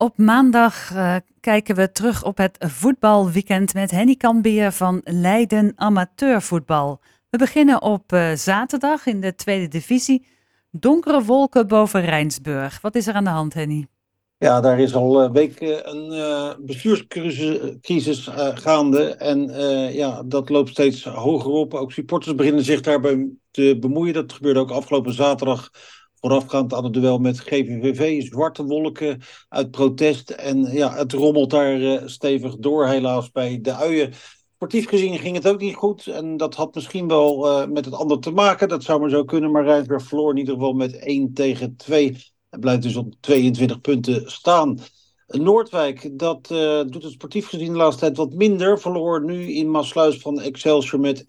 Op maandag uh, kijken we terug op het voetbalweekend met Henny Kambier van Leiden Amateurvoetbal. We beginnen op uh, zaterdag in de tweede divisie. Donkere wolken boven Rijnsburg. Wat is er aan de hand, Henny? Ja, daar is al een week een uh, bestuurscrisis gaande. En ja, dat loopt steeds hoger op. Ook supporters beginnen zich daarbij te bemoeien. Dat gebeurde ook afgelopen zaterdag voorafgaand aan het duel met GVVV. Zwarte wolken uit protest. En ja, het rommelt daar uh, stevig door helaas bij de uien. Sportief gezien ging het ook niet goed. En dat had misschien wel uh, met het ander te maken. Dat zou maar zo kunnen. Maar Rijnsburg verloor in ieder geval met 1 tegen 2. En blijft dus op 22 punten staan. Noordwijk, dat uh, doet het sportief gezien de laatste tijd wat minder. Verloor nu in Maasluis van Excelsior met 1-0.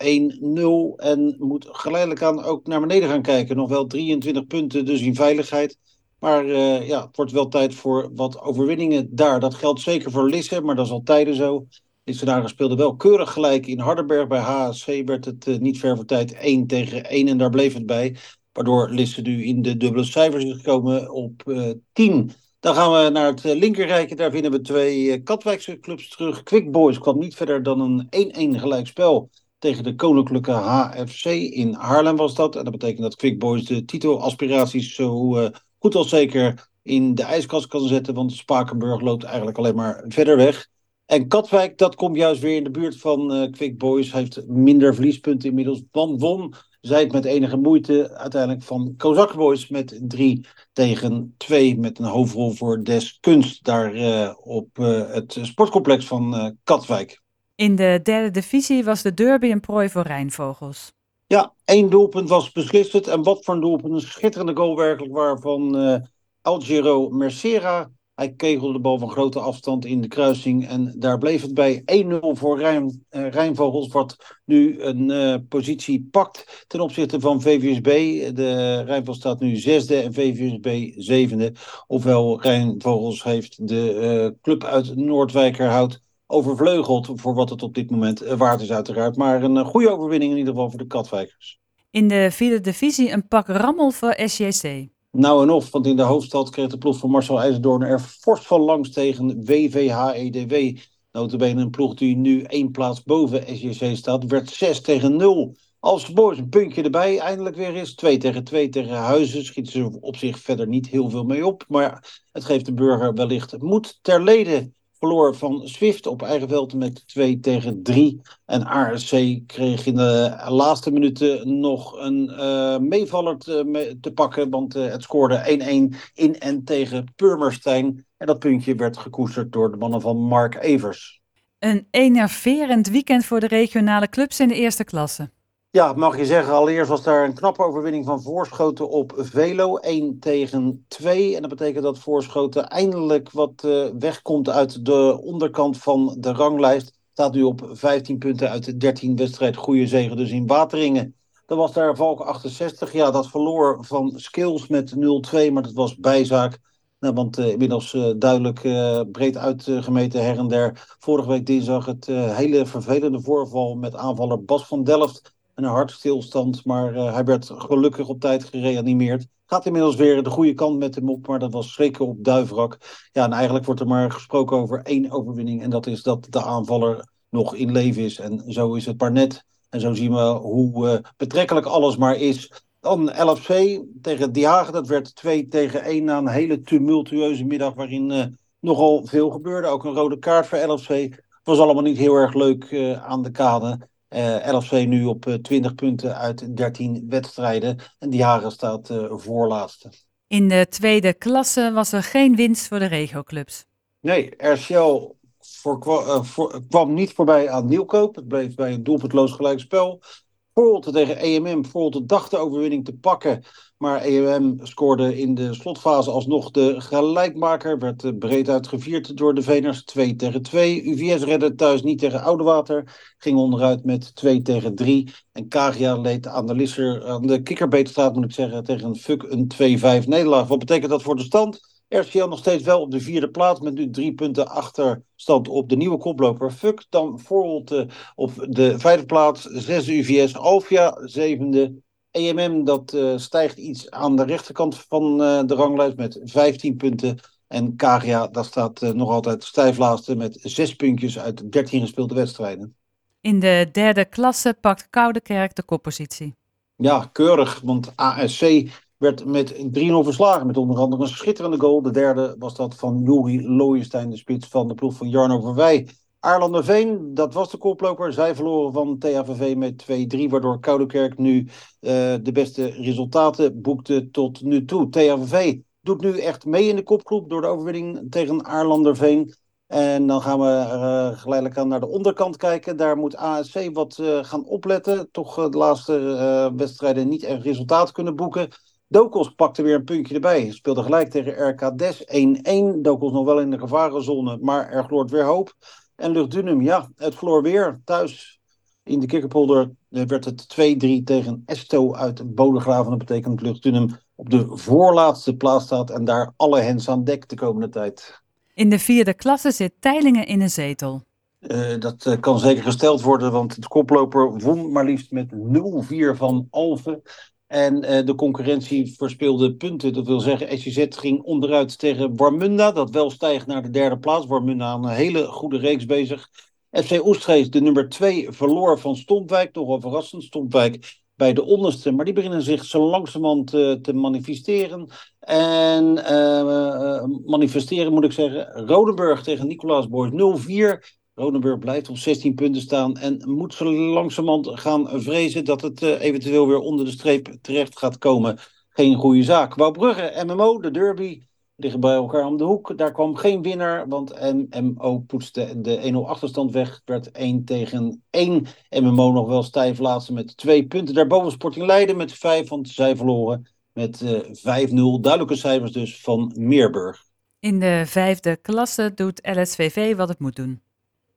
En moet geleidelijk aan ook naar beneden gaan kijken. Nog wel 23 punten, dus in veiligheid. Maar uh, ja, het wordt wel tijd voor wat overwinningen daar. Dat geldt zeker voor Lisse, maar dat is al tijden zo. Lissenaren speelde wel keurig gelijk in Hardenberg. Bij HSC werd het uh, niet ver voor tijd 1 tegen 1 en daar bleef het bij. Waardoor Lisse nu in de dubbele cijfers is gekomen op 10. Dan gaan we naar het linkerrijke. Daar vinden we twee eh, Katwijkse clubs terug. Quick Boys kwam niet verder dan een 1-1 gelijkspel tegen de Koninklijke HFC in Haarlem was dat. En dat betekent dat Quick Boys de titelaspiraties zo uh, goed als zeker in de ijskast kan zetten. Want Spakenburg loopt eigenlijk alleen maar verder weg. En Katwijk, dat komt juist weer in de buurt van uh, Quick Boys. Heeft minder verliespunten inmiddels. Dan won zij het met enige moeite uiteindelijk van Kozak Boys met 3 tegen 2 met een hoofdrol voor Des Kunst daar uh, op uh, het sportcomplex van Katwijk. In de derde divisie was de derby een prooi voor Rijnvogels. Ja, één doelpunt was beslist. En wat voor een doelpunt. Een schitterende goal werkelijk waarvan Algero Mercera hij kegelde de bal van grote afstand in de kruising. En daar bleef het bij 1-0 voor Rijn, uh, Rijnvogels. Wat nu een uh, positie pakt ten opzichte van VVSB. De Rijnvogels staat nu zesde en VVSB zevende. Ofwel Rijnvogels heeft de uh, club uit Noordwijkerhout overvleugeld. Voor wat het op dit moment waard is uiteraard. Maar een goede overwinning in ieder geval voor de Katwijkers. In de vierde divisie een pak rammel voor SJC. Nou en of, want in de hoofdstad kreeg de ploeg van Marcel IJzerdoorn er fors van langs tegen WVH-EDW. Notabene een ploeg die nu één plaats boven SJC staat, werd 6 tegen 0. Als de boys een puntje erbij eindelijk weer is, 2 tegen 2 tegen Huizen, schieten ze op zich verder niet heel veel mee op. Maar het geeft de burger wellicht moed ter leden verloor van Swift op eigen veld met 2 tegen 3. En ARC kreeg in de laatste minuten nog een uh, meevaller te, pakken. Want uh, het scoorde 1-1 in en tegen Purmerstein. En dat puntje werd gekoesterd door de mannen van Mark Evers. Een enerverend weekend voor de regionale clubs in de eerste klasse. Ja, mag je zeggen. Allereerst was daar een knappe overwinning van Voorschoten op Velo. 1 tegen 2. En dat betekent dat Voorschoten eindelijk wat uh, wegkomt uit de onderkant van de ranglijst. Staat nu op 15 punten uit de 13 wedstrijd. Goede zegen dus in Wateringen. Dan was daar Valk 68. Ja, dat verloor van Skills met 0-2. Maar dat was bijzaak. Nou, want uh, inmiddels uh, duidelijk breed uitgemeten her en der. Vorige week dinsdag het hele vervelende voorval met aanvaller Bas van Delft een hartstilstand. Maar uh, hij werd gelukkig op tijd gereanimeerd. Gaat inmiddels weer de goede kant met hem op, maar dat was zeker op Duivrak. Ja, en eigenlijk wordt er maar gesproken over één overwinning. En dat is dat de aanvaller nog in leven is. En zo is het maar net. En zo zien we hoe uh, betrekkelijk alles maar is. Dan 11C tegen Die Hagen. Dat werd 2 tegen 1 na een hele tumultueuze middag waarin uh, nogal veel gebeurde. Ook een rode kaart voor 11C. Was allemaal niet heel erg leuk aan de kade. Uh, LFC nu op uh, 20 punten uit 13 wedstrijden. En Die Hagen staat uh, voorlaatste. In de tweede klasse was er geen winst voor de regioclubs. Nee, RCL voor, voor, kwam niet voorbij aan Nieuwkoop. Het bleef bij een doelpuntloos gelijkspel. Volte tegen EMM. Volte dacht de overwinning te pakken. Maar EMM scoorde in de slotfase alsnog de gelijkmaker. Werd breed uitgevierd door de Veners. 2 tegen 2. UVS redde thuis niet tegen Oudewater. Ging onderuit met 2 tegen 3. En Kagia leed aan de, Lisser, aan de kikkerbeetstraat moet ik zeggen. Tegen een fuck een 2-5 nederlaag. Wat betekent dat voor de stand? RCL nog steeds wel op de vierde plaats met nu drie punten achterstand op de nieuwe koploper Fuck. Dan Voorholte op de vijfde plaats, zesde UVS, Alvia zevende. EMM dat uh, stijgt iets aan de rechterkant van uh, de ranglijst met 15 punten. En Kagia, dat staat nog altijd stijf laatste met zes puntjes uit 13 gespeelde wedstrijden. In de derde klasse pakt Koudekerk de koppositie. Ja, keurig, want ASC werd met 3-0 verslagen. Met onder andere een schitterende goal. De derde was dat van Juri Looijenstein, de spits van de ploeg van Jarno Verwij. Veen, dat was de koploper. Zij verloren van THVV met 2-3, waardoor Koudekerk nu uh, de beste resultaten boekte tot nu toe. THVV doet nu echt mee in de kopgroep door de overwinning tegen Veen. En dan gaan we uh, geleidelijk aan naar de onderkant kijken. Daar moet ASC wat uh, gaan opletten. Toch de laatste wedstrijden niet echt resultaat kunnen boeken. Dokos pakte weer een puntje erbij. Speelde gelijk tegen RK Des 1-1. Dokos nog wel in de gevarenzone, maar er gloort weer hoop. En Luchtdunum, ja, het verloor weer thuis. In de Kikkerpolder eh, werd het 2-3 tegen Esto uit Bodegraven. Dat betekent dat Luchtdunum op de voorlaatste plaats staat en daar alle hens aan dek de komende tijd. In de vierde klasse zit Teilingen in een zetel. Uh, dat uh, kan zeker gesteld worden, want de koploper won maar liefst met 0-4 van Alphen. En uh, de concurrentie verspeelde punten. Dat wil zeggen, SCZ ging onderuit tegen Warmunda. Dat wel stijgt naar de derde plaats. Warmunda aan een hele goede reeks bezig. FC Oestgeest, de nummer 2, verloor van Stompwijk. Toch wel verrassend. Stompwijk bij de onderste. Maar die beginnen zich zo langzamerhand te, te manifesteren. En uh, manifesteren moet ik zeggen. Rodenburg tegen Nicolaas Boys 0-4. Rodenburg blijft op 16 punten staan en moet zo langzamerhand gaan vrezen dat het uh, eventueel weer onder de streep terecht gaat komen. Geen goede zaak. Wouwbrugge, MMO, de derby, liggen bij elkaar om de hoek. Daar kwam geen winnaar, want MMO poetste de 1-0 achterstand weg. werd 1 tegen 1. MMO nog wel stijf laatste met twee punten. Daarboven Sporting Leiden met 5, want zij verloren met uh, eh, 5-0. Duidelijke cijfers dus van Meerburg. In de vijfde klasse doet LSVV wat het moet doen.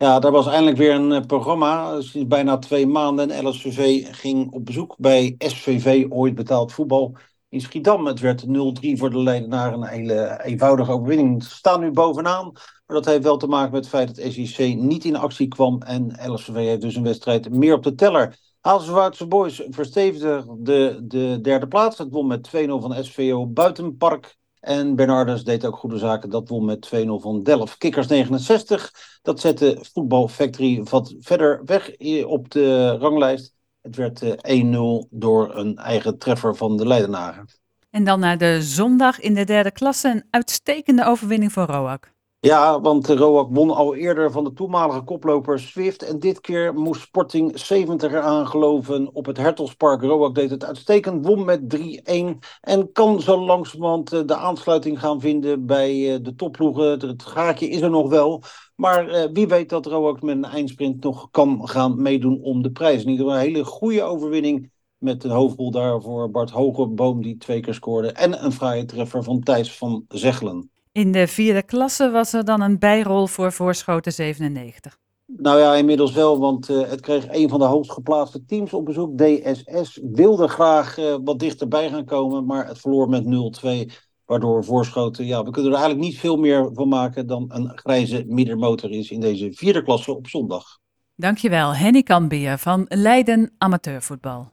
Ja, daar was eindelijk weer een uh, programma. Sinds bijna twee maanden. En LSVV ging op bezoek bij SVV, ooit betaald voetbal, in Schiedam. Het werd 0-3 voor de Leidenaren. Een hele eenvoudige overwinning. Ze staan nu bovenaan. Maar dat heeft wel te maken met het feit dat SIC niet in actie kwam. En LSVV heeft dus een wedstrijd meer op de teller. Haalse Boys verstevigde de, de derde plaats. Het won met 2-0 van SVO Buitenpark. En Bernardus deed ook goede zaken. Dat won met 2-0 van Delft. Kikkers 69. Dat zette Voetbal Factory wat verder weg op de ranglijst. Het werd 1-0 eh, door een eigen treffer van de Leidenaren. En dan naar de zondag in de derde klasse. Een uitstekende overwinning voor Roak. Ja, want Roak won al eerder van de toenmalige koploper Swift. En dit keer moest Sporting 70 eraan geloven op het Hertelspark. Roak deed het uitstekend, won met 3-1. En kan zo langzamerhand eh, de aansluiting gaan vinden bij eh, de topploegen. Het gaatje is er nog wel. Maar uh, wie weet dat Roak met een eindsprint nog kan gaan meedoen om de prijs. In een hele goede overwinning. Met een hoofdrol daarvoor Bart Hogeboom die twee keer scoorde. En een vrije treffer van Thijs van Zegelen. In de vierde klasse was er dan een bijrol voor Voorschoten 97. Nou ja, inmiddels wel, want uh, het kreeg een van de hoogst geplaatste teams op bezoek. DSS wilde graag uh, wat dichterbij gaan komen, maar het verloor met 0-2. Waardoor Voorschoten, ja, we kunnen er eigenlijk niet veel meer van maken dan een grijze middenmotor is in deze vierde klasse op zondag. Dankjewel, Henny Kambier van Leiden Amateurvoetbal.